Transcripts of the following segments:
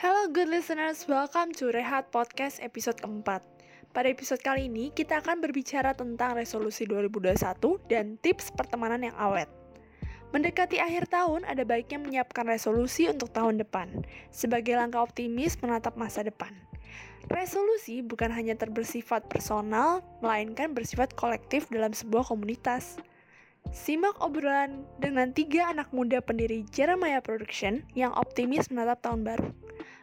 Hello good listeners, welcome to Rehat Podcast episode keempat. Pada episode kali ini, kita akan berbicara tentang resolusi 2021 dan tips pertemanan yang awet. Mendekati akhir tahun, ada baiknya menyiapkan resolusi untuk tahun depan, sebagai langkah optimis menatap masa depan. Resolusi bukan hanya terbersifat personal, melainkan bersifat kolektif dalam sebuah komunitas. Simak obrolan dengan tiga anak muda pendiri Jeremiah Production yang optimis menatap tahun baru.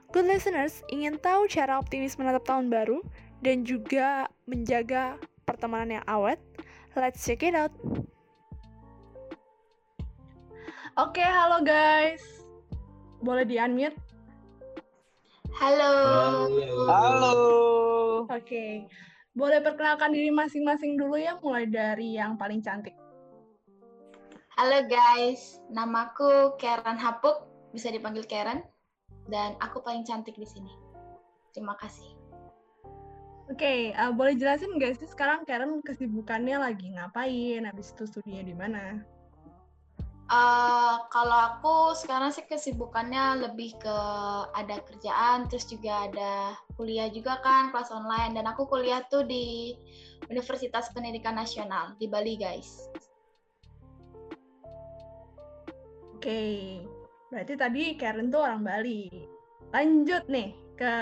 Good listeners, ingin tahu cara optimis menatap tahun baru dan juga menjaga pertemanan yang awet? Let's check it out. Oke, halo guys. Boleh di-unmute? Halo. Halo. Oke. Boleh perkenalkan diri masing-masing dulu ya, mulai dari yang paling cantik. Halo guys, namaku Karen Hapuk, bisa dipanggil Karen dan aku paling cantik di sini. Terima kasih. Oke, okay, uh, boleh jelasin nggak sih sekarang Karen kesibukannya lagi ngapain? Habis itu studinya di mana? Uh, kalau aku sekarang sih kesibukannya lebih ke ada kerjaan, terus juga ada kuliah juga kan, kelas online. Dan aku kuliah tuh di Universitas Pendidikan Nasional di Bali, guys. Oke, okay. Berarti tadi Karen tuh orang Bali. Lanjut nih ke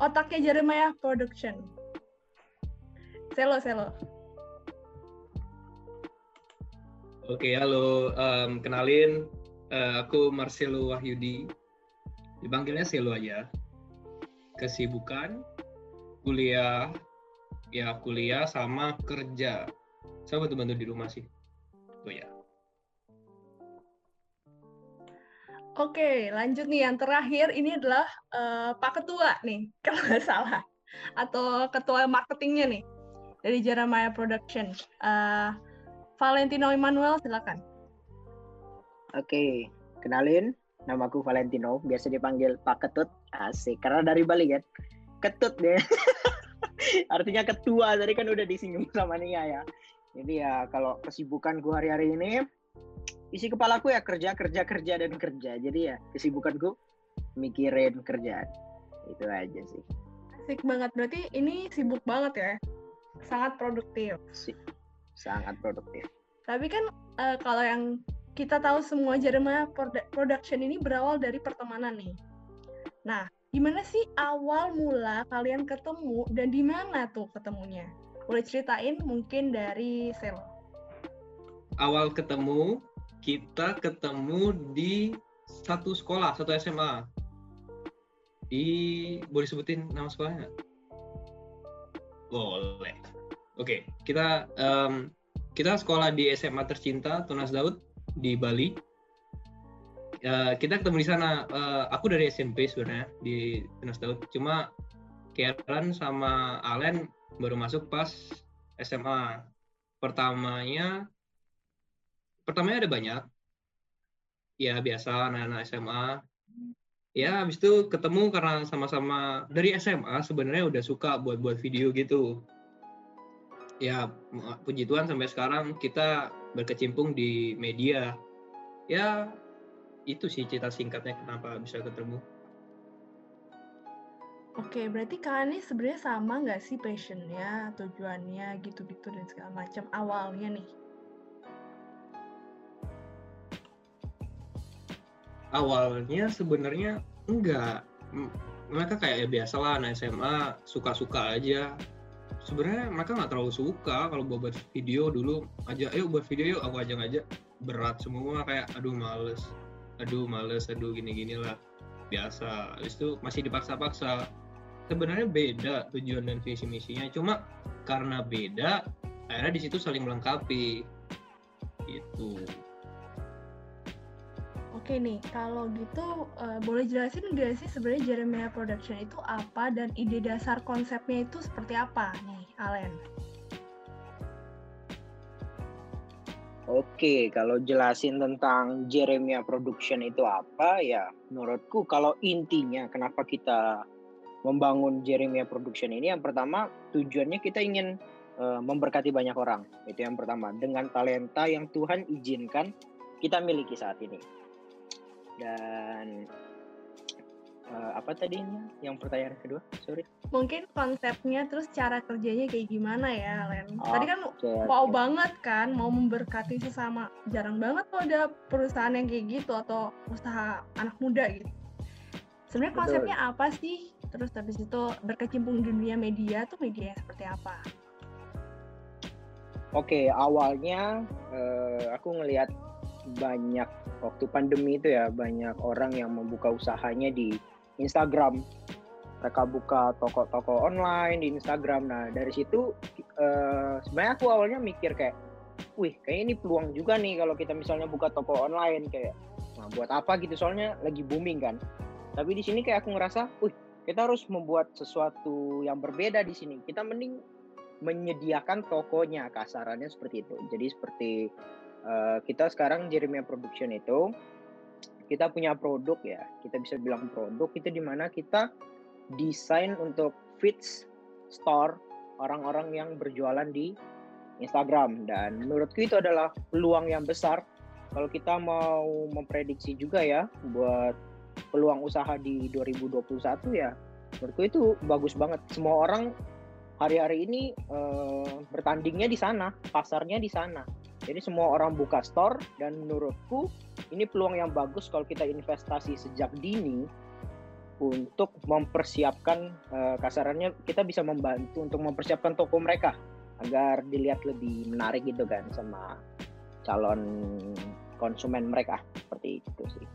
otaknya Jeremiah Production. Selo, Selo. Oke, halo. Um, kenalin, uh, aku Marcelo Wahyudi. Dipanggilnya Selo aja. Kesibukan, kuliah, ya kuliah sama kerja. Saya bantu-bantu di rumah sih. Oh ya. Oke, lanjut nih yang terakhir ini adalah uh, Pak Ketua nih, kalau nggak salah, atau Ketua Marketingnya nih dari Jeremiah Production. Uh, Valentino Emmanuel, silakan. Oke, kenalin, namaku Valentino, biasa dipanggil Pak Ketut, asik, karena dari Bali kan, Ketut deh. Artinya ketua, tadi kan udah disinggung sama Nia ya. Jadi ya kalau kesibukanku hari-hari ini isi kepalaku ya kerja kerja kerja dan kerja. Jadi ya kesibukanku mikirin kerjaan. Itu aja sih. Asik banget. Berarti ini sibuk banget ya? Sangat produktif. Si sangat produktif. Tapi kan uh, kalau yang kita tahu semua Jeremiah Production ini berawal dari pertemanan nih. Nah gimana sih awal mula kalian ketemu dan di mana tuh ketemunya? Boleh ceritain mungkin dari Sel. Awal ketemu kita ketemu di satu sekolah, satu SMA. Di boleh sebutin nama sekolahnya? Boleh. Oke, kita um, kita sekolah di SMA tercinta Tunas Daud di Bali. Uh, kita ketemu di sana. Uh, aku dari SMP sebenarnya di Tunas Daud. Cuma Karen sama Allen baru masuk pas SMA. Pertamanya pertamanya ada banyak. Ya biasa anak-anak SMA ya habis itu ketemu karena sama-sama dari SMA sebenarnya udah suka buat-buat video gitu. Ya puji Tuhan sampai sekarang kita berkecimpung di media. Ya itu sih cerita singkatnya kenapa bisa ketemu. Oke, berarti kalian ini sebenarnya sama nggak sih passionnya, tujuannya, gitu-gitu dan segala macam awalnya nih? Awalnya sebenarnya enggak. Mereka kayak ya biasa lah anak SMA suka-suka aja. Sebenarnya mereka nggak terlalu suka kalau buat, buat video dulu. Aja ayo buat video yuk aku ajak aja berat semua kayak aduh males. Aduh males. Aduh gini gini lah biasa. Habis itu masih dipaksa-paksa. Sebenarnya beda tujuan dan visi misinya. Cuma karena beda akhirnya di situ saling melengkapi. Gitu Oke nih, kalau gitu uh, boleh jelasin nggak sih sebenarnya Jeremiah Production itu apa dan ide dasar konsepnya itu seperti apa nih, Allen? Oke, kalau jelasin tentang Jeremiah Production itu apa ya, menurutku kalau intinya kenapa kita membangun Jeremiah Production ini yang pertama tujuannya kita ingin uh, memberkati banyak orang. Itu yang pertama dengan talenta yang Tuhan izinkan kita miliki saat ini dan uh, apa tadi yang pertanyaan kedua? Sorry. Mungkin konsepnya terus cara kerjanya kayak gimana ya Len? Tadi kan okay, wow okay. banget kan mau memberkati sesama jarang banget tuh ada perusahaan yang kayak gitu atau usaha anak muda gitu. Sebenarnya konsepnya apa sih? Terus habis itu berkecimpung di dunia media tuh media seperti apa? Oke, okay, awalnya uh, aku ngelihat banyak waktu pandemi itu ya banyak orang yang membuka usahanya di Instagram. Mereka buka toko-toko online di Instagram. Nah dari situ uh, sebenarnya aku awalnya mikir kayak, wih kayak ini peluang juga nih kalau kita misalnya buka toko online kayak, nah buat apa gitu soalnya lagi booming kan. Tapi di sini kayak aku ngerasa, wih kita harus membuat sesuatu yang berbeda di sini. Kita mending menyediakan tokonya kasarannya seperti itu. Jadi seperti uh, kita sekarang Jeremia Production itu kita punya produk ya, kita bisa bilang produk itu di mana kita desain untuk fits store orang-orang yang berjualan di Instagram. Dan menurutku itu adalah peluang yang besar. Kalau kita mau memprediksi juga ya buat peluang usaha di 2021 ya menurutku itu bagus banget. Semua orang hari-hari ini uh, bertandingnya di sana, pasarnya di sana. Jadi semua orang buka store dan menurutku ini peluang yang bagus kalau kita investasi sejak dini untuk mempersiapkan uh, kasarannya kita bisa membantu untuk mempersiapkan toko mereka agar dilihat lebih menarik gitu kan sama calon konsumen mereka seperti itu sih.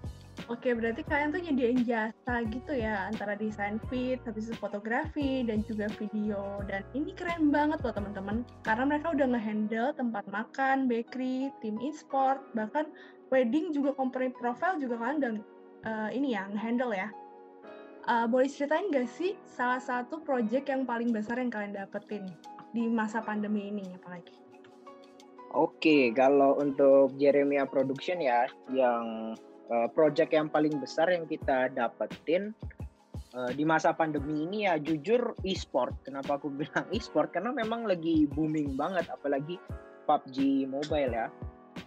Oke, berarti kalian tuh nyediain jasa gitu ya antara desain feed, habis itu fotografi dan juga video. Dan ini keren banget loh teman-teman, karena mereka udah ngehandle tempat makan, bakery, tim e-sport, bahkan wedding juga company profile juga kan dan uh, ini ya ngehandle ya. Uh, boleh ceritain gak sih salah satu project yang paling besar yang kalian dapetin di masa pandemi ini apalagi? Oke, kalau untuk Jeremia Production ya, yang uh, project yang paling besar yang kita dapetin uh, di masa pandemi ini ya jujur e-sport. Kenapa aku bilang e-sport? Karena memang lagi booming banget, apalagi PUBG Mobile ya.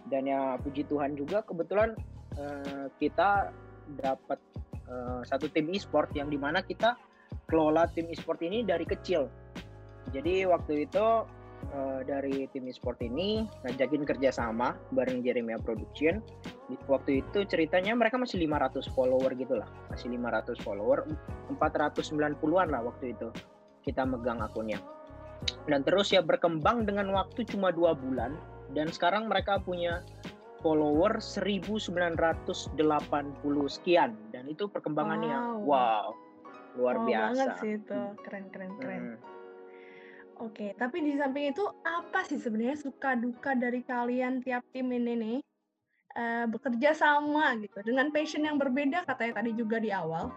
Dan ya puji Tuhan juga kebetulan uh, kita dapat uh, satu tim e-sport yang di mana kita kelola tim e-sport ini dari kecil. Jadi waktu itu uh, dari tim e-sport ini ngajakin kerjasama bareng Jeremia Production. Waktu itu ceritanya mereka masih 500 follower gitu lah, masih 500 follower, 490-an lah waktu itu kita megang akunnya. Dan terus ya berkembang dengan waktu cuma dua bulan dan sekarang mereka punya follower 1980 sekian dan itu perkembangannya wow, wow luar wow biasa. banget sih itu, keren keren keren. Hmm Oke, tapi di samping itu apa sih sebenarnya suka duka dari kalian tiap tim ini nih? Uh, bekerja sama gitu dengan passion yang berbeda katanya tadi juga di awal.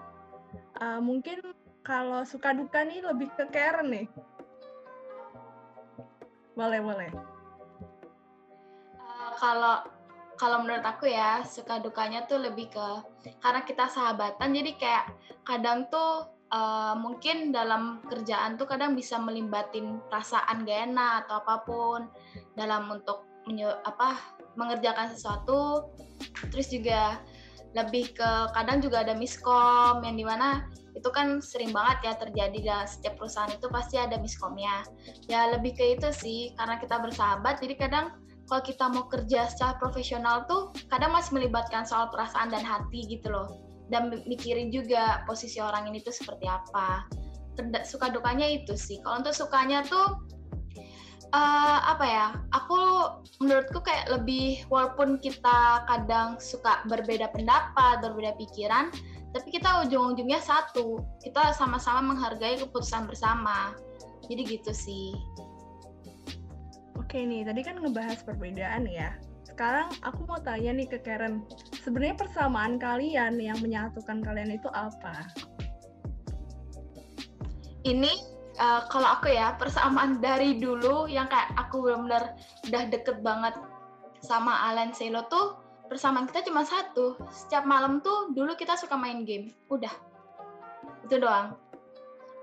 Uh, mungkin kalau suka duka nih lebih ke Karen nih. Boleh boleh. Uh, kalau kalau menurut aku ya suka dukanya tuh lebih ke karena kita sahabatan jadi kayak kadang tuh uh, mungkin dalam kerjaan tuh kadang bisa melibatin perasaan gak enak atau apa pun. Dalam untuk apa mengerjakan sesuatu terus juga lebih ke kadang juga ada miskom yang di mana itu kan sering banget ya terjadi dalam setiap perusahaan itu pasti ada miskomnya. Ya lebih ke itu sih karena kita bersahabat jadi kadang kalau kita mau kerja secara profesional tuh kadang masih melibatkan soal perasaan dan hati gitu loh dan mikirin juga posisi orang ini tuh seperti apa. Suka dukanya itu sih. Kalau untuk sukanya tuh uh, apa ya aku menurutku kayak lebih walaupun kita kadang suka berbeda pendapat berbeda pikiran tapi kita ujung-ujungnya satu. Kita sama-sama menghargai keputusan bersama. Jadi gitu sih. Oke nih tadi kan ngebahas perbedaan ya sekarang aku mau tanya nih ke Karen, sebenarnya persamaan kalian yang menyatukan kalian itu apa? Ini uh, kalau aku ya persamaan dari dulu yang kayak aku benar-benar udah deket banget sama Alan Selo tuh persamaan kita cuma satu. Setiap malam tuh dulu kita suka main game. Udah. Itu doang.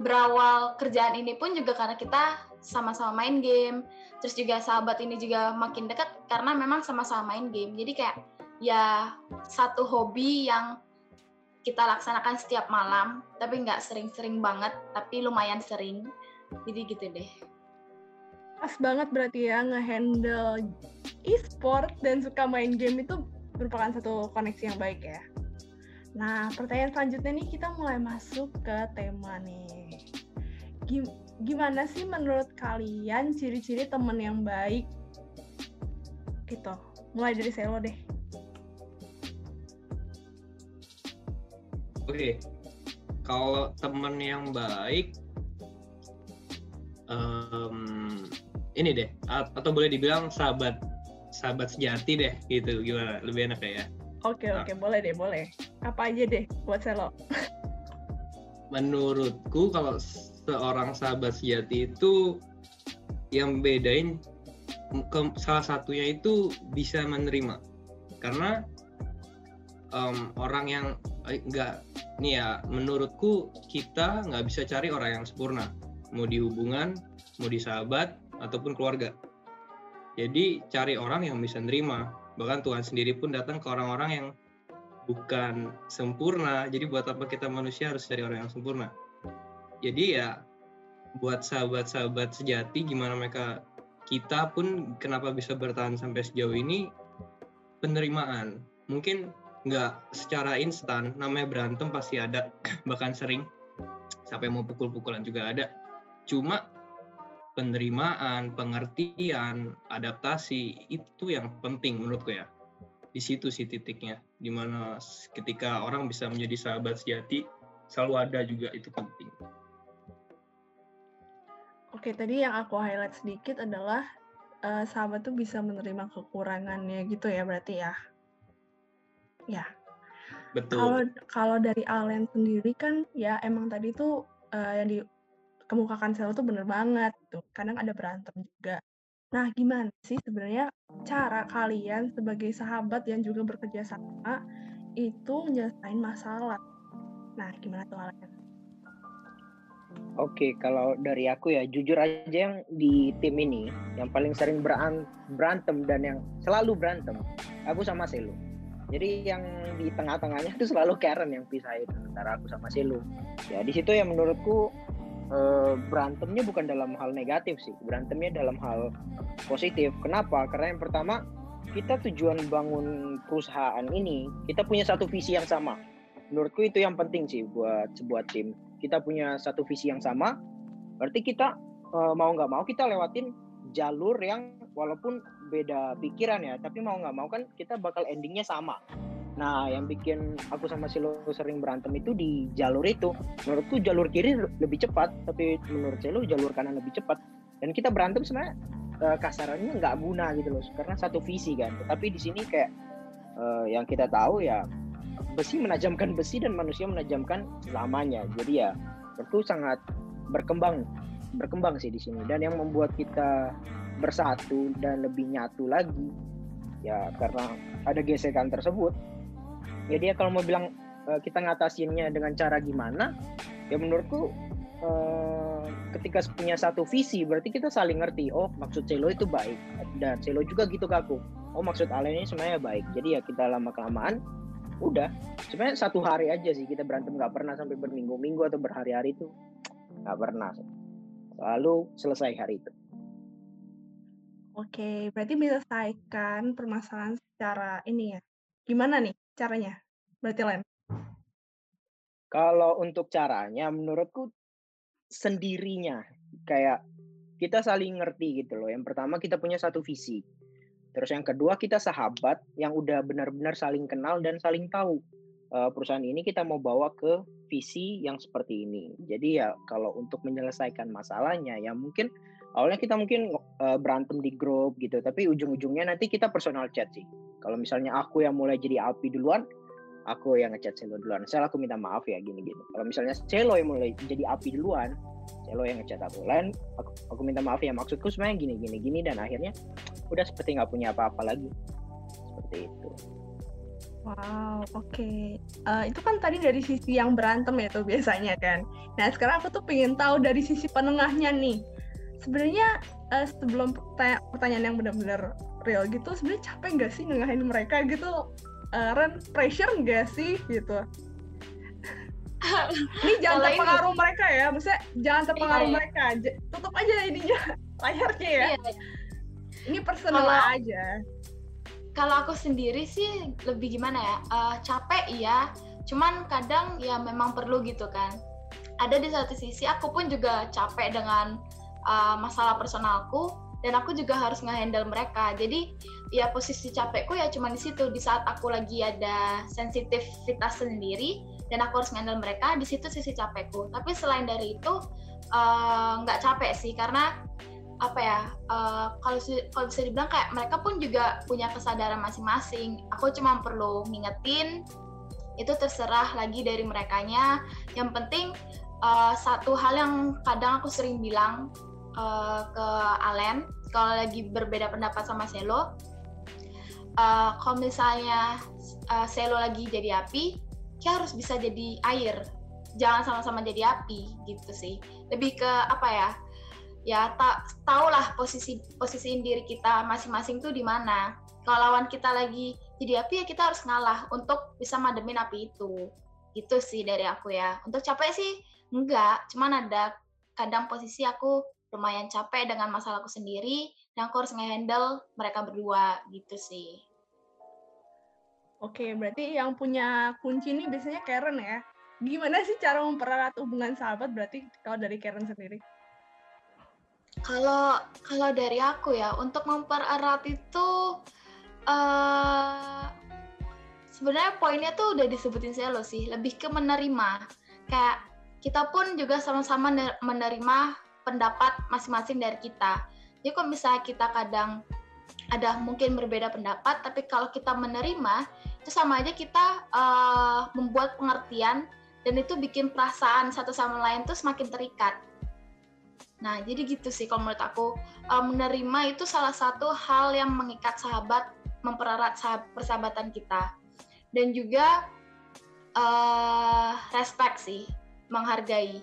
Berawal kerjaan ini pun juga karena kita sama-sama main game terus juga sahabat ini juga makin dekat karena memang sama-sama main game jadi kayak ya satu hobi yang kita laksanakan setiap malam, tapi nggak sering-sering banget, tapi lumayan sering. Jadi gitu deh. Pas banget berarti ya ngehandle e-sport dan suka main game itu merupakan satu koneksi yang baik ya. Nah, pertanyaan selanjutnya nih kita mulai masuk ke tema nih. Gimana sih menurut kalian ciri-ciri teman yang baik? Gitu. Mulai dari Selo deh. Oke, kalau teman yang baik, um, ini deh, atau boleh dibilang sahabat sahabat sejati deh, gitu gimana? Lebih enak ya? Oke nah. oke, boleh deh boleh. Apa aja deh buat Selo? Menurutku kalau seorang sahabat sejati itu yang bedain ke, salah satunya itu bisa menerima. Karena um, orang yang enggak eh, nih ya menurutku kita nggak bisa cari orang yang sempurna. Mau di hubungan mau di sahabat ataupun keluarga. Jadi cari orang yang bisa nerima. Bahkan Tuhan sendiri pun datang ke orang-orang yang bukan sempurna. Jadi buat apa kita manusia harus cari orang yang sempurna jadi ya buat sahabat-sahabat sejati gimana mereka kita pun kenapa bisa bertahan sampai sejauh ini? Penerimaan. Mungkin nggak secara instan namanya berantem pasti ada bahkan sering. Sampai mau pukul-pukulan juga ada. Cuma penerimaan pengertian adaptasi itu yang penting menurutku ya. Di situ sih titiknya. Di mana ketika orang bisa menjadi sahabat sejati selalu ada juga itu penting Oke, tadi yang aku highlight sedikit adalah uh, sahabat tuh bisa menerima kekurangannya gitu ya berarti ya. Ya. Betul. Kalau kalau dari Allen sendiri kan ya emang tadi tuh uh, yang dikemukakan selalu tuh bener banget tuh. Kadang ada berantem juga. Nah, gimana sih sebenarnya cara kalian sebagai sahabat yang juga bekerja sama itu menyelesaikan masalah? Nah, gimana tuh Allen? Oke, kalau dari aku ya jujur aja yang di tim ini yang paling sering berantem dan yang selalu berantem, aku sama Selo. Jadi yang di tengah-tengahnya itu selalu Karen yang pisahin antara aku sama Silu. Ya di situ yang menurutku eh, berantemnya bukan dalam hal negatif sih, berantemnya dalam hal positif. Kenapa? Karena yang pertama kita tujuan bangun perusahaan ini kita punya satu visi yang sama. Menurutku itu yang penting sih buat sebuah tim. Kita punya satu visi yang sama. Berarti kita eh, mau nggak mau kita lewatin jalur yang walaupun beda pikiran ya tapi mau nggak mau kan kita bakal endingnya sama. Nah yang bikin aku sama Silo sering berantem itu di jalur itu. Menurutku jalur kiri lebih cepat tapi menurut Silo jalur kanan lebih cepat. Dan kita berantem sebenarnya uh, kasarannya nggak guna gitu loh karena satu visi kan. Tapi di sini kayak uh, yang kita tahu ya besi menajamkan besi dan manusia menajamkan selamanya. Jadi ya itu sangat berkembang berkembang sih di sini. Dan yang membuat kita bersatu dan lebih nyatu lagi ya karena ada gesekan tersebut. Jadi ya kalau mau bilang uh, kita ngatasinnya dengan cara gimana ya menurutku uh, ketika punya satu visi berarti kita saling ngerti oh maksud Celo itu baik dan Celo juga gitu ke aku oh maksud Ale ini sebenarnya baik. Jadi ya kita lama kelamaan udah sebenarnya satu hari aja sih kita berantem nggak pernah sampai berminggu-minggu atau berhari-hari itu nggak pernah selalu selesai hari itu Oke, berarti menyelesaikan permasalahan secara ini ya. Gimana nih caranya? Berarti Lem? Kalau untuk caranya menurutku sendirinya kayak kita saling ngerti gitu loh. Yang pertama kita punya satu visi. Terus yang kedua kita sahabat yang udah benar-benar saling kenal dan saling tahu. Uh, perusahaan ini kita mau bawa ke visi yang seperti ini. Jadi ya kalau untuk menyelesaikan masalahnya ya mungkin awalnya kita mungkin uh, berantem di grup gitu. Tapi ujung-ujungnya nanti kita personal chat sih. Kalau misalnya aku yang mulai jadi api duluan aku yang ngechat Celo duluan saya aku minta maaf ya gini gini kalau misalnya Celo yang mulai jadi api duluan Celo yang ngechat aku lain aku, aku minta maaf ya maksudku sebenarnya gini gini dan akhirnya udah seperti nggak punya apa-apa lagi seperti itu Wow, oke. Okay. Uh, eh, itu kan tadi dari sisi yang berantem ya tuh biasanya kan. Nah sekarang aku tuh pengen tahu dari sisi penengahnya nih sebenarnya uh, sebelum pertanyaan yang benar-benar real gitu sebenarnya capek nggak sih nengahin mereka gitu uh, Ren pressure nggak sih gitu? Ini jangan ini- terpengaruh mereka ya maksudnya jangan terpengaruh Iya, iya. mereka. J- tutup aja ininya layarnya ya. Iya, ini personal Kalau- aja. kalau aku sendiri sih lebih gimana ya? Eh, capek iya cuman kadang ya memang perlu gitu kan. Ada di satu sisi aku pun juga capek dengan eh, masalah personalku dan aku juga harus ngehandle mereka. Jadi ya posisi capekku ya cuma di situ. Di saat aku lagi ada sensitivitas sendiri dan aku harus ngehandle mereka di situ sisi capekku. Tapi selain dari itu eh, nggak capek sih. Karena apa ya eh, kalau kalau bisa dibilang kayak mereka pun juga punya kesadaran masing-masing. Aku cuma perlu ngingetin itu terserah lagi dari merekanya. Yang penting eh, satu hal yang kadang aku sering bilang eh, ke Alen kalau lagi berbeda pendapat sama Selo eh, kalau misalnya eh, Selo lagi jadi api kita harus bisa jadi air jangan sama-sama jadi api gitu sih lebih ke apa ya ya tak tahulah posisi posisiin diri kita masing-masing tuh di mana. Kalau lawan kita lagi jadi api ya kita harus ngalah untuk bisa mademin api itu. Itu sih dari aku ya. Untuk capek sih enggak, cuman ada kadang posisi aku lumayan capek dengan masalahku sendiri dan aku harus nge-handle mereka berdua gitu sih. Oke, berarti yang punya kunci ini biasanya Karen ya. Gimana sih cara mempererat hubungan sahabat berarti kalau dari Karen sendiri? Kalau kalau dari aku ya untuk mempererat itu eh sebenarnya poinnya tuh udah disebutin saya loh sih, lebih ke menerima. Kayak kita pun juga sama-sama ner- menerima pendapat masing-masing dari kita. Jadi kalau misalnya kita kadang ada mungkin berbeda pendapat, tapi kalau kita menerima itu sama aja kita eh, membuat pengertian dan itu bikin perasaan satu sama lain tuh semakin terikat. Nah, jadi gitu sih kalau menurut aku uh, menerima itu salah satu hal yang mengikat sahabat, mempererat sahab- persahabatan kita. Dan juga uh, respect sih, menghargai.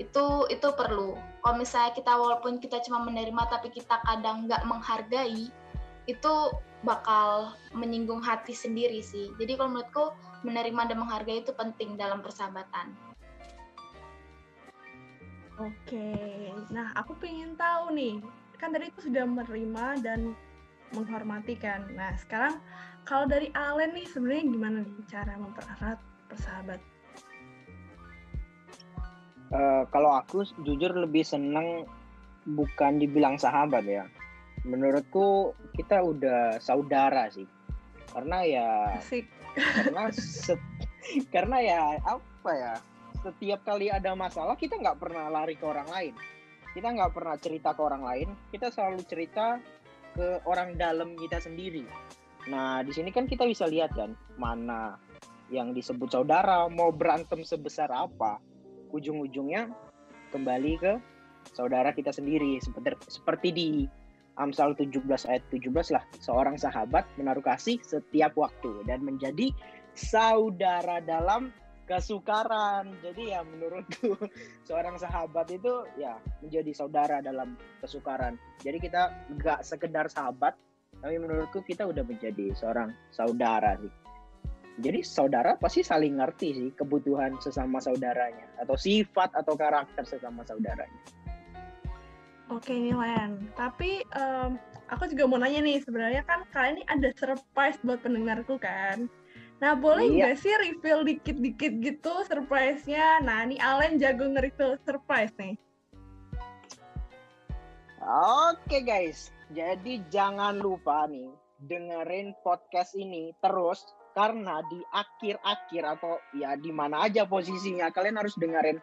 Itu itu perlu. Kalau misalnya kita walaupun kita cuma menerima tapi kita kadang nggak menghargai, itu bakal menyinggung hati sendiri sih. Jadi kalau menurutku menerima dan menghargai itu penting dalam persahabatan. Oke, nah aku pengen tahu nih, kan tadi itu sudah menerima dan menghormati kan. Nah sekarang kalau dari Alen nih sebenarnya gimana nih cara mempererat persahabat? Eh, kalau aku jujur lebih seneng bukan dibilang sahabat ya. Menurutku kita udah saudara sih. Karena ya Asik. karena se- karena ya apa ya setiap kali ada masalah kita nggak pernah lari ke orang lain kita nggak pernah cerita ke orang lain kita selalu cerita ke orang dalam kita sendiri nah di sini kan kita bisa lihat kan mana yang disebut saudara mau berantem sebesar apa ujung-ujungnya kembali ke saudara kita sendiri seperti seperti di Amsal 17 ayat 17 lah seorang sahabat menaruh kasih setiap waktu dan menjadi saudara dalam kesukaran. Jadi ya menurutku seorang sahabat itu ya menjadi saudara dalam kesukaran. Jadi kita nggak sekedar sahabat, tapi menurutku kita udah menjadi seorang saudara sih. Jadi saudara pasti saling ngerti sih kebutuhan sesama saudaranya atau sifat atau karakter sesama saudaranya. Oke nih Len, tapi em, aku juga mau nanya nih sebenarnya kan kalian ini ada surprise buat pendengarku kan. Nah boleh Iya. nggak sih reveal dikit-dikit gitu surprise-nya? Nah ini Alen jago nge-reveal surprise nih. Oke guys, jadi jangan lupa nih dengerin podcast ini terus karena di akhir-akhir atau ya di mana aja posisinya kalian harus dengerin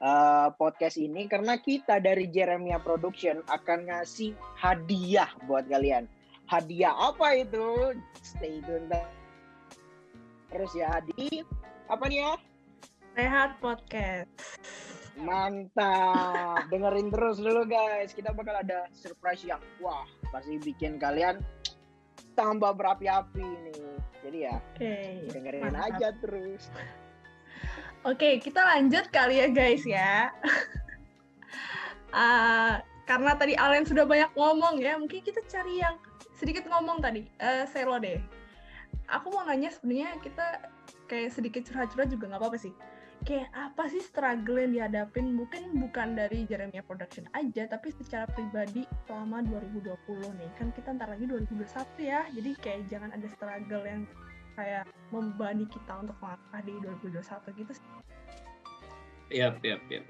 uh, podcast ini karena kita dari Jeremia Production akan ngasih hadiah buat kalian. Hadiah apa itu? Stay tune terus ya di apa nih ya? Rehat Podcast. Mantap, dengerin terus dulu guys. Kita bakal ada surprise yang wah pasti bikin kalian tambah berapi-api nih. Jadi ya Oke. dengerin mantap. aja terus. Oke, kita lanjut kali ya guys ya. Ah, karena tadi Alen sudah banyak ngomong ya, mungkin kita cari yang sedikit ngomong tadi. Eh, Selo deh. Aku mau nanya sebenarnya kita kayak sedikit curhat-curhat juga nggak apa-apa sih. Kayak apa sih struggle yang dihadapin mungkin bukan dari Jeremia Production aja tapi secara pribadi selama 2020 nih kan kita ntar lagi 2021 ya jadi kayak jangan ada struggle yang kayak membebani kita untuk melangkah di 2021 gitu sih. Yap, yap, yap.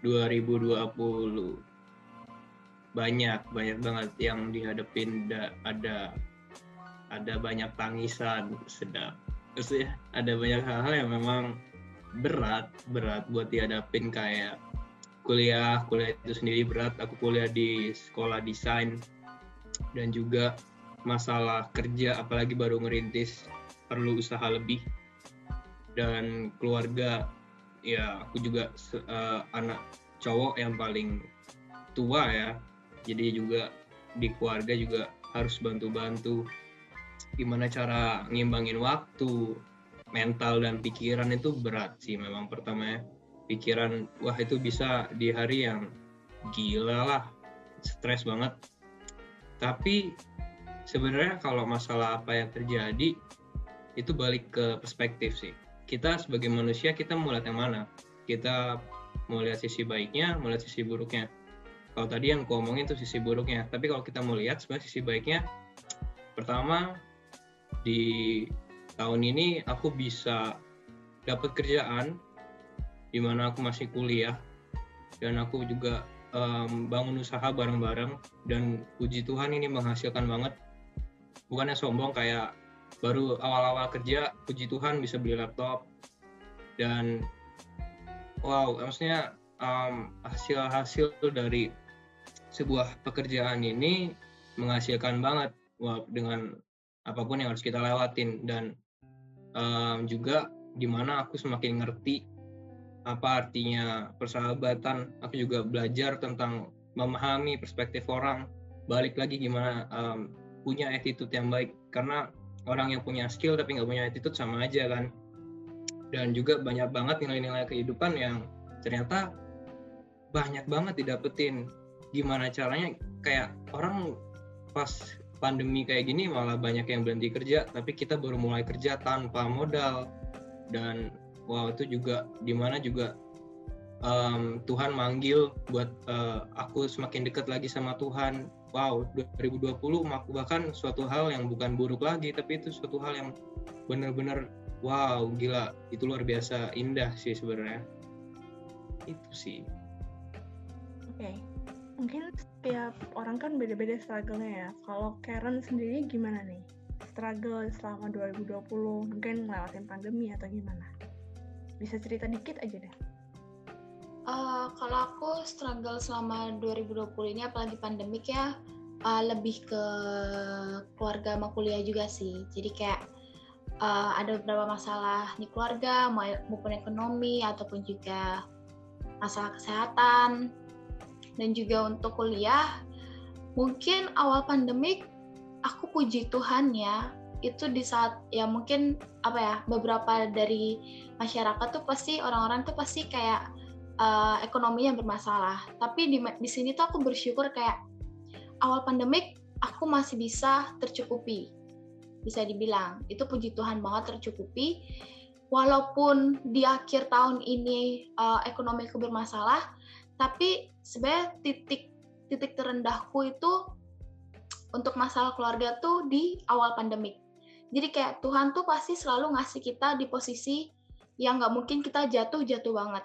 2020 banyak banyak banget yang dihadapin da, ada ada banyak tangisan sedap terus ya ada banyak hal-hal yang memang berat berat buat dihadapin kayak kuliah kuliah itu sendiri berat aku kuliah di sekolah desain dan juga masalah kerja apalagi baru ngerintis perlu usaha lebih dan keluarga ya aku juga uh, anak cowok yang paling tua ya jadi juga di keluarga juga harus bantu-bantu gimana cara ngimbangin waktu mental dan pikiran itu berat sih memang pertama ya. Pikiran wah itu bisa di hari yang gila lah stres banget. Tapi sebenarnya kalau masalah apa yang terjadi itu balik ke perspektif sih. Kita sebagai manusia kita mau lihat yang mana? Kita mau lihat sisi baiknya mau lihat sisi buruknya. Kalau tadi yang ngomongin itu sisi buruknya. Tapi kalau kita mau lihat sebenarnya sisi baiknya pertama di tahun ini aku bisa dapat kerjaan di mana aku masih kuliah. Dan aku juga um, bangun usaha bareng-bareng. Dan puji Tuhan ini menghasilkan banget. Bukannya sombong kayak baru awal-awal kerja puji Tuhan bisa beli laptop. Dan wow maksudnya um, hasil-hasil dari sebuah pekerjaan ini menghasilkan banget wow, dengan apa pun yang harus kita lewatin. Dan um, juga di mana aku semakin ngerti apa artinya persahabatan. Aku juga belajar tentang memahami perspektif orang. Balik lagi gimana um, punya attitude yang baik. Karena orang yang punya skill tapi nggak punya attitude sama aja kan. Dan juga banyak banget nilai-nilai kehidupan yang ternyata banyak banget didapetin. Gimana caranya? Kayak orang pas pandemi kayak gini malah banyak yang berhenti kerja tapi kita baru mulai kerja tanpa modal. Dan wow itu juga di mana juga um, Tuhan manggil buat uh, aku semakin dekat lagi sama Tuhan. Wow 2020 bahkan suatu hal yang bukan buruk lagi tapi itu suatu hal yang benar-benar wow gila itu luar biasa indah sih sebenarnya. Itu sih. Oke. okay mungkin setiap orang kan beda-beda struggle-nya ya. Kalau Karen sendiri gimana nih? Struggle selama 2020, mungkin ngelewatin pandemi atau gimana? Bisa cerita dikit aja deh. Uh, kalau aku struggle selama 2020 ini apalagi pandemik ya uh, lebih ke keluarga sama kuliah juga sih. Jadi kayak uh, ada beberapa masalah di keluarga maupun ekonomi ataupun juga masalah kesehatan dan juga untuk kuliah mungkin awal pandemik aku puji Tuhan ya. Itu di saat ya mungkin apa ya beberapa dari masyarakat tuh pasti orang-orang tuh pasti kayak uh, ekonomi yang bermasalah. Tapi di di sini tuh aku bersyukur kayak awal pandemik aku masih bisa tercukupi. Bisa dibilang itu puji Tuhan banget tercukupi. Walaupun di akhir tahun ini uh, ekonomiku bermasalah tapi sebenarnya titik titik terendahku itu untuk masalah keluarga tuh di awal pandemik jadi kayak Tuhan tuh pasti selalu ngasih kita di posisi yang nggak mungkin kita jatuh jatuh banget.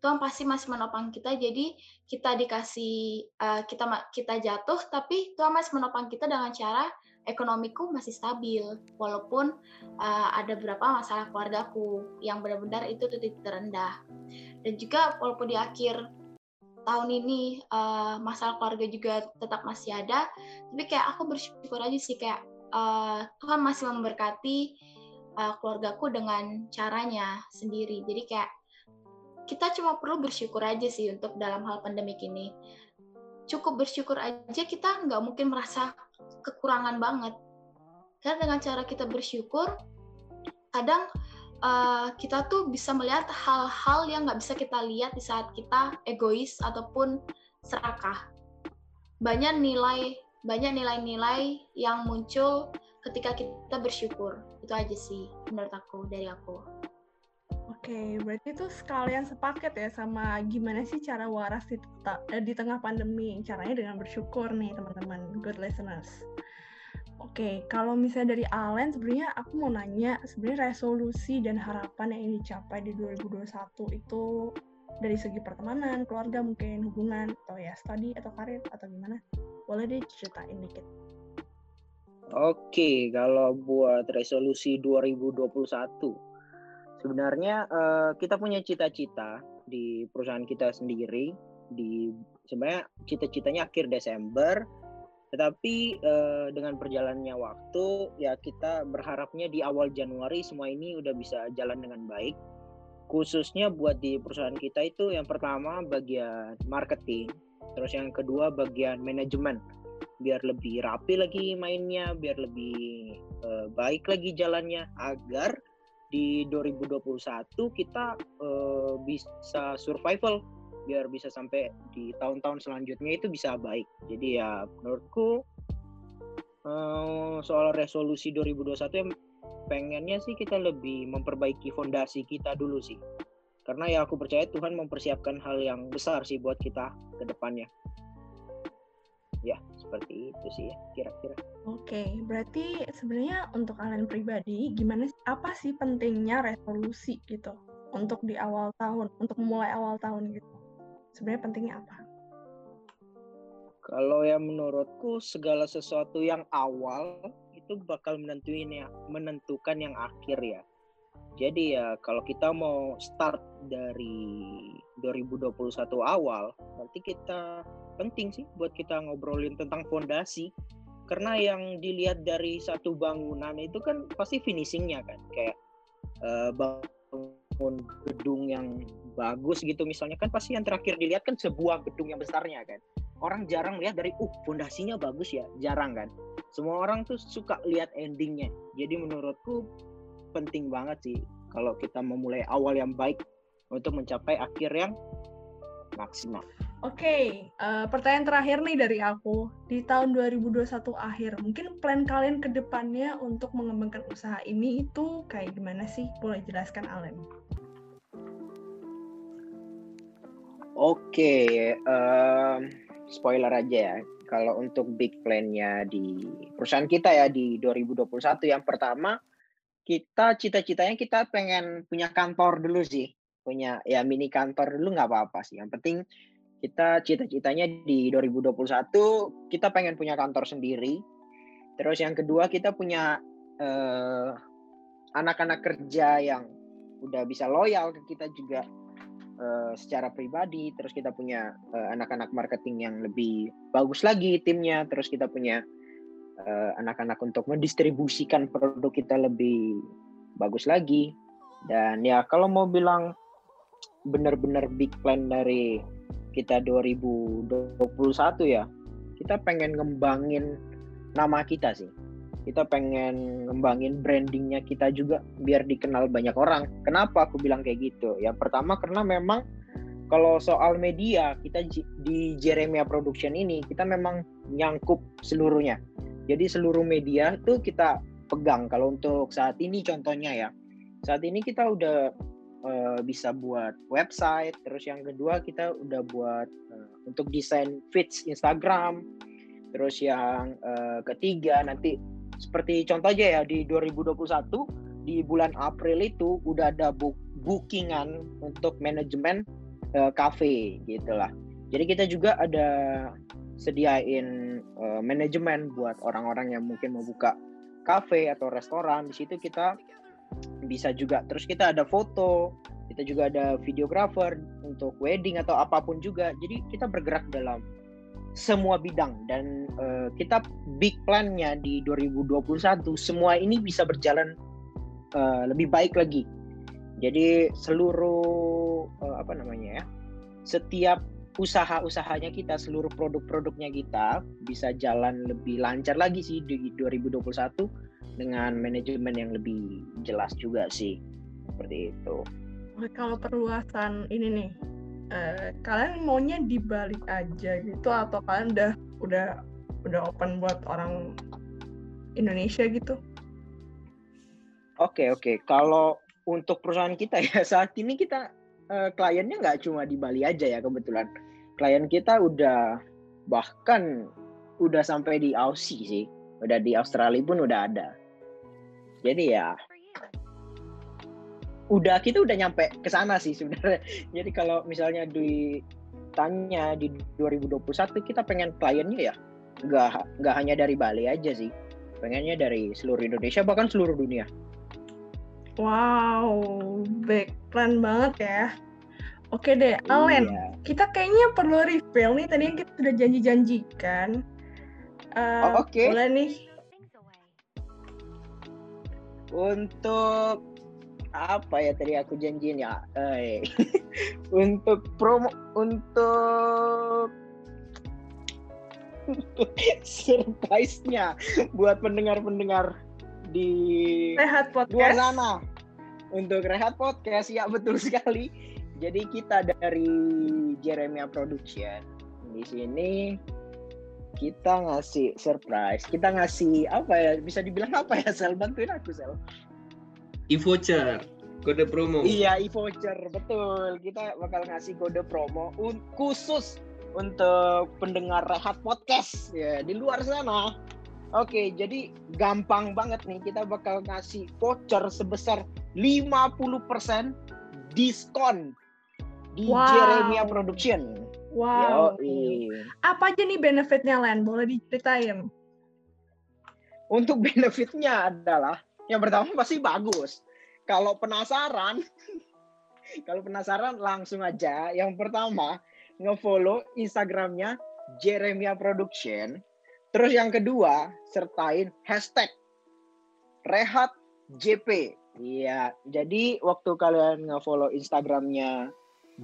Tuhan pasti masih menopang kita jadi kita dikasih uh, kita kita jatuh tapi Tuhan masih menopang kita dengan cara ekonomiku masih stabil walaupun uh, ada beberapa masalah keluargaku yang benar-benar itu titik terendah. Dan juga walaupun di akhir tahun ini uh, masalah keluarga juga tetap masih ada. Tapi kayak aku bersyukur aja sih kayak uh, Tuhan masih memberkati uh, keluargaku dengan caranya sendiri. Jadi kayak kita cuma perlu bersyukur aja sih untuk dalam hal pandemik ini. Cukup bersyukur aja kita nggak mungkin merasa kekurangan banget. Karena dengan cara kita bersyukur kadang uh, kita tuh bisa melihat hal-hal yang nggak bisa kita lihat di saat kita egois ataupun serakah. Banyak nilai, banyak nilai-nilai yang muncul ketika kita bersyukur. Itu aja sih menurut aku dari aku. Oke, berarti itu sekalian sepaket ya sama gimana sih cara waras di, eh, di tengah pandemi. Caranya dengan bersyukur nih teman-teman, good listeners. Oke, kalau misalnya dari Allen, sebenarnya aku mau nanya, sebenarnya resolusi dan harapan yang ingin dicapai di 2021 itu dari segi pertemanan, keluarga mungkin, hubungan, atau ya studi atau karir, atau gimana? Boleh deh ceritain dikit. Oke, kalau buat resolusi 2021, sebenarnya uh, kita punya cita-cita di perusahaan kita sendiri, di sebenarnya cita-citanya akhir Desember, tetapi uh, dengan perjalannya waktu ya kita berharapnya di awal Januari semua ini udah bisa jalan dengan baik. Khususnya buat di perusahaan kita itu yang pertama bagian marketing, terus yang kedua bagian manajemen. Biar lebih rapi lagi mainnya, biar lebih uh, baik lagi jalannya agar di 2021 kita uh, bisa survival biar bisa sampai di tahun-tahun selanjutnya itu bisa baik. Jadi ya menurutku uh, soal resolusi 2021 yang pengennya sih kita lebih memperbaiki fondasi kita dulu sih. Karena ya aku percaya Tuhan mempersiapkan hal yang besar sih buat kita ke depannya. Ya, seperti itu sih ya kira-kira. Oke, berarti sebenarnya untuk kalian pribadi gimana apa sih pentingnya resolusi gitu untuk di awal tahun, untuk memulai awal tahun gitu? Sebenarnya pentingnya apa? Kalau yang menurutku segala sesuatu yang awal itu bakal menentuin ya, menentukan yang akhir ya. Jadi ya kalau kita mau start dari 2021 awal, berarti kita penting sih buat kita ngobrolin tentang fondasi. Karena yang dilihat dari satu bangunan itu kan pasti finishingnya kan, kayak uh, bangun gedung yang bagus gitu misalnya kan pasti yang terakhir dilihat kan sebuah gedung yang besarnya kan orang jarang melihat dari uh fondasinya bagus ya jarang kan semua orang tuh suka lihat endingnya jadi menurutku penting banget sih kalau kita memulai awal yang baik untuk mencapai akhir yang maksimal. Oke, okay, uh, eh, pertanyaan terakhir nih dari aku. Di tahun 2021 akhir, mungkin plan kalian ke depannya untuk mengembangkan usaha ini itu kayak gimana sih? Boleh jelaskan, Alem? Oke, um, spoiler aja ya. Kalau untuk big plan-nya di perusahaan kita ya di 2021 yang pertama kita cita-citanya kita pengen punya kantor dulu sih. Punya ya mini kantor dulu nggak apa-apa sih. Yang penting kita cita-citanya di 2021 kita pengen punya kantor sendiri. Terus yang kedua kita punya uh, anak-anak kerja yang udah bisa loyal ke kita juga uh, secara pribadi terus kita punya uh, anak-anak marketing yang lebih bagus lagi timnya terus kita punya uh, anak-anak untuk mendistribusikan produk kita lebih bagus lagi. Dan ya kalau mau bilang benar-benar big plan dari kita 2021 ya kita pengen ngembangin nama kita sih kita pengen ngembangin brandingnya kita juga biar dikenal banyak orang. Kenapa aku bilang kayak gitu? Ya pertama karena memang kalau soal media kita di Jeremia Production ini kita memang nyangkup seluruhnya. Jadi seluruh media itu kita pegang. Kalau untuk saat ini contohnya ya, saat ini kita udah uh, bisa buat website. Terus yang kedua kita udah buat uh, untuk desain feeds Instagram. Terus yang uh, ketiga nanti seperti contoh aja ya di 2021 di bulan April itu udah ada book bookingan untuk manajemen uh, cafe gitulah. Jadi kita juga ada sediain uh, manajemen buat orang-orang yang mungkin mau buka cafe atau restoran. Di situ kita bisa juga. Terus kita ada foto, kita juga ada videographer untuk wedding atau apa pun juga. Jadi kita bergerak dalam semua bidang dan uh, kita big plan-nya di 2021 semua ini bisa berjalan uh, lebih baik lagi. Jadi seluruh uh, apa namanya ya? Setiap usaha-usahanya kita, seluruh produk-produknya kita bisa jalan lebih lancar lagi sih di 2021 dengan manajemen yang lebih jelas juga sih. Seperti itu. Kalau perluasan ini nih uh, kalian maunya dibalik aja gitu atau kalian udah udah udah open buat orang Indonesia gitu? Oke okay, oke okay. kalau untuk perusahaan kita ya saat ini kita uh, kliennya nggak cuma di Bali aja ya kebetulan klien kita udah bahkan udah sampai di Aussie sih udah di Australia pun udah ada jadi ya udah kita udah nyampe ke sana sih sebenarnya jadi kalau misalnya ditanya di 2021 kita pengen kliennya ya nggak nggak hanya dari Bali aja sih pengennya dari seluruh Indonesia bahkan seluruh dunia wow baik keren banget ya Oke deh, Alen, iya. kita kayaknya perlu reveal nih tadi yang kita sudah janji-janjikan. Uh, oh, Oke. Okay. Boleh nih. Untuk apa ya tadi aku janjiin ya? Eh, untuk promo untuk surprise-nya buat pendengar-pendengar di Rehat Podcast. luar sana. Untuk Rehat Podcast ya betul sekali jadi kita dari Jeremia Production di sini kita ngasih surprise. Kita ngasih apa ya? Bisa dibilang apa ya? Sel bantuin aku Sel. E-voucher, kode promo. Iya, e-voucher betul. Kita bakal ngasih kode promo khusus untuk pendengar Rehat Podcast ya di luar sana. Oke, jadi gampang banget nih kita bakal ngasih voucher sebesar 50% diskon di wow. Jeremia Production. Wow. Yoi. Apa aja nih benefitnya Len? Boleh diceritain? Untuk benefitnya adalah yang pertama pasti bagus. Kalau penasaran, kalau penasaran langsung aja. Yang pertama ngefollow Instagramnya Jeremia Production. Terus yang kedua sertain hashtag Rehat JP. Iya, jadi waktu kalian ngefollow Instagramnya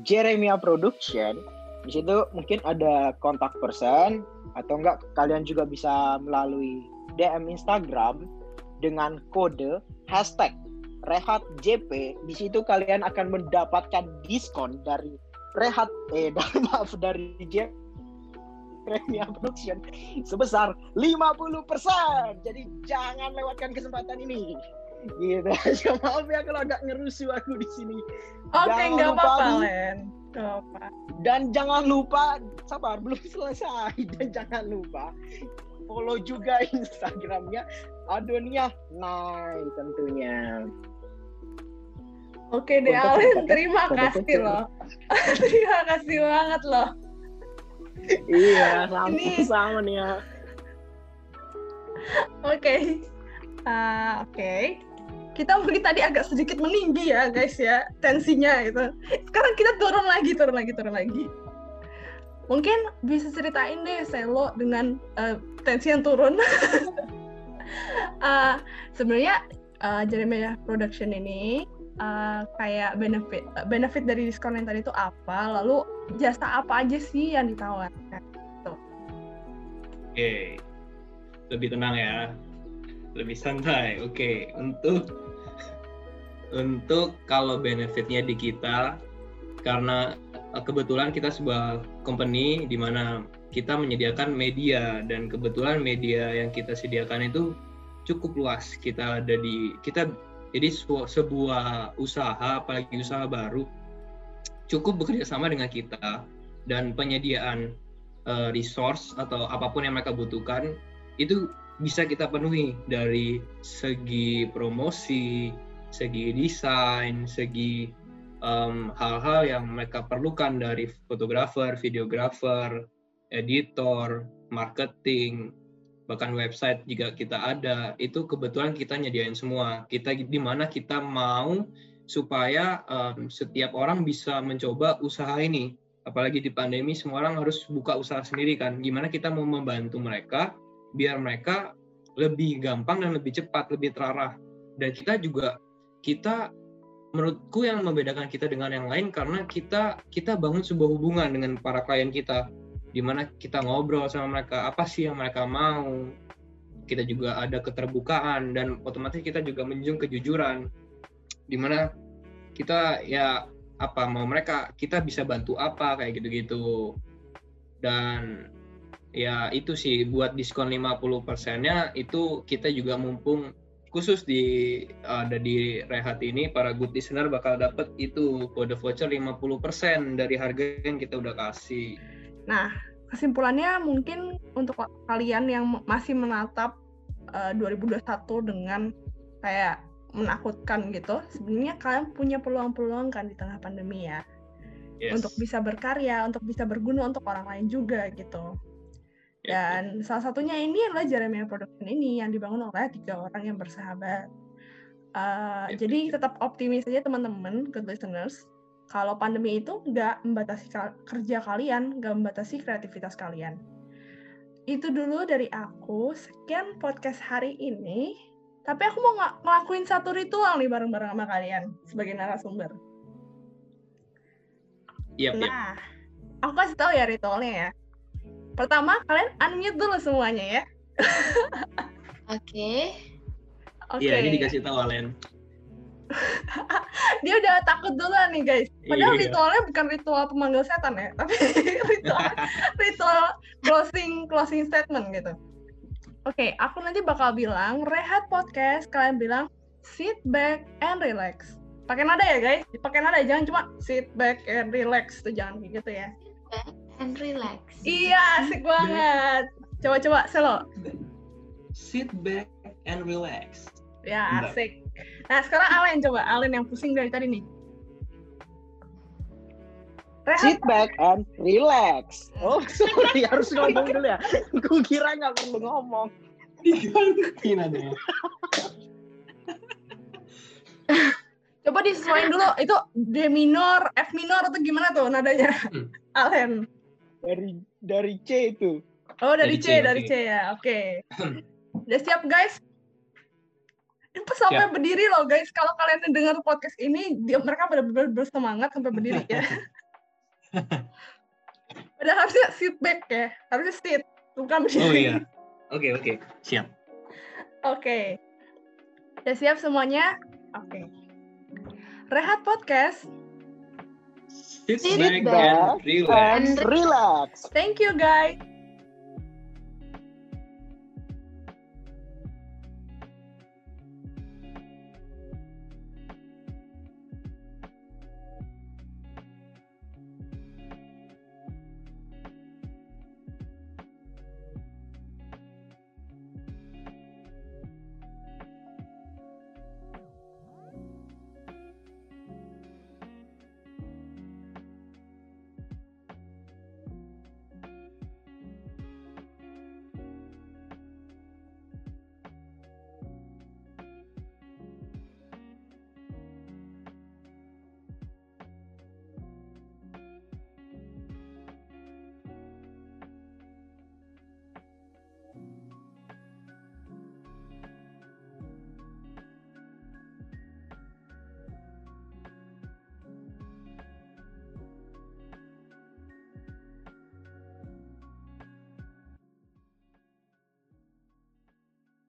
Jeremia Production di situ mungkin ada kontak person atau enggak kalian juga bisa melalui DM Instagram dengan kode hashtag Rehat JP di situ kalian akan mendapatkan diskon dari Rehat eh maaf dari Jeremia Production sebesar 50%. Jadi jangan lewatkan kesempatan ini. Gitu. Aja maaf ya kalau agak ngerusuh aku di sini. Oke okay, nggak apa-apa Len. Apa dan jangan lupa sabar belum selesai. Dan jangan lupa follow juga instagramnya Adonia Nai tentunya Oke deh Alin, terima kasih loh. terima kasih banget loh. iya, sama-sama nih ya. Oke. Uh, Oke. Okay kita mungkin tadi agak sedikit meninggi ya guys ya tensinya itu sekarang kita turun lagi turun lagi turun lagi mungkin bisa ceritain deh Selo dengan uh, tensi yang turun. Uh, sebenarnya uh, Jeremiah Production ini uh, kayak benefit benefit dari diskon yang tadi itu apa? Lalu jasa apa aja sih yang ditawarkan? Oke. Okay. lebih tenang ya. Lebih santai. Oke. Okay. untuk untuk kalau benefitnya di kita karena eh, kebetulan kita sebuah company di mana kita menyediakan media dan kebetulan media yang kita sediakan itu cukup luas. Kita ada di kita jadi sebuah usaha apalagi usaha baru cukup bekerja sama dengan kita dan penyediaan uh, resource atau apa pun yang mereka butuhkan itu bisa kita penuhi dari segi promosi segi desain, segi hal-hal um, yang mereka perlukan dari fotografer, videografer, editor, marketing, bahkan website juga kita ada, itu kebetulan kita nyediain semua. Kita di mana kita mau supaya um, setiap orang bisa mencoba usaha ini. Apalagi di pandemi semua orang harus buka usaha sendiri kan. Gimana kita mau membantu mereka biar mereka lebih gampang dan lebih cepat, lebih terarah. Dan kita juga kita menurutku yang membedakan kita dengan yang lain karena kita kita bangun sebuah hubungan dengan para klien kita di mana kita ngobrol sama mereka apa sih yang mereka mau. Kita juga ada keterbukaan dan otomatis kita juga menjunjung kejujuran di mana kita ya apa mau mereka kita bisa bantu apa kayak gitu-gitu. Dan ya itu sih buat diskon 50 persennya itu kita juga mumpung khusus di ada di Rehat ini para good listener bakal dapat itu kode voucher 50% dari harga yang kita udah kasih. Nah, kesimpulannya mungkin untuk kalian yang masih menatap uh, 2021 dengan kayak menakutkan gitu, sebenarnya kalian punya peluang-peluang kan di tengah pandemi ya. Yes. Untuk bisa berkarya, untuk bisa berguna untuk orang lain juga gitu. Dan salah satunya ini adalah Jeremy Production ini yang dibangun oleh tiga orang yang bersahabat. Uh, jadi tetap optimis aja teman-teman, good listeners. Kalau pandemi itu nggak membatasi kerja kalian, nggak membatasi kreativitas kalian. Itu dulu dari aku. Sekian podcast hari ini. Tapi aku mau ng ngelakuin satu ritual nih bareng-bareng sama kalian sebagai narasumber. Yep, nah, yep. aku kasih tahu ya ritualnya ya Pertama, kalian unmute dulu semuanya ya. Oke. Oke. Iya, ini dikasih tahu Alen. Dia udah takut dulu nih guys. Padahal iya. ritualnya bukan ritual pemanggil setan ya, tapi ritual ritual closing closing statement gitu. Oke, okay, aku nanti bakal bilang rehat podcast, kalian bilang sit back and relax. Pakai nada ya guys, pakai nada jangan cuma sit back and relax tuh jangan gitu ya and relax. Iya, asik banget. Coba-coba, selo. Sit back and relax. Ya, asik. Nah, sekarang Alen coba. Alen yang pusing dari tadi nih. Rehat. Sit back and relax. Oh, sorry, harus ngomong dulu ya. Gue kira nggak perlu ngomong. Digantiin aja. Coba disesuaikan dulu, itu D minor, F minor atau gimana tuh nadanya? Hmm. Alen dari dari C itu. Oh dari, dari C, C, dari C ya. Oke. Okay. Udah siap guys? Itu sampai siap. berdiri loh guys. Kalau kalian dengar podcast ini, dia mereka benar-benar bersemangat sampai berdiri ya. Padahal harusnya sit back ya. Harusnya sit, bukan berdiri. Oh iya. Oke, okay, oke. Okay. Siap. Oke. Okay. Udah siap semuanya? Oke. Okay. Rehat Podcast Sit, Sit back, back and relax. And relax. Thank you, guys.